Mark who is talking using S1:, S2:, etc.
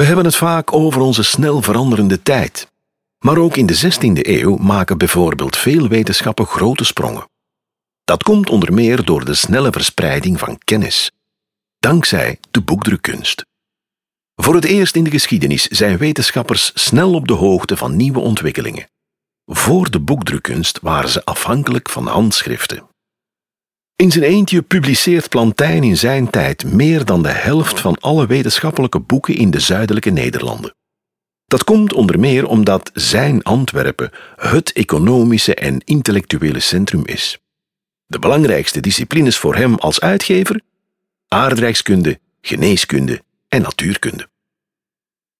S1: We hebben het vaak over onze snel veranderende tijd. Maar ook in de 16e eeuw maken bijvoorbeeld veel wetenschappen grote sprongen. Dat komt onder meer door de snelle verspreiding van kennis, dankzij de boekdrukkunst. Voor het eerst in de geschiedenis zijn wetenschappers snel op de hoogte van nieuwe ontwikkelingen. Voor de boekdrukkunst waren ze afhankelijk van handschriften. In zijn eentje publiceert Plantijn in zijn tijd meer dan de helft van alle wetenschappelijke boeken in de zuidelijke Nederlanden. Dat komt onder meer omdat zijn Antwerpen het economische en intellectuele centrum is. De belangrijkste disciplines voor hem als uitgever: aardrijkskunde, geneeskunde en natuurkunde.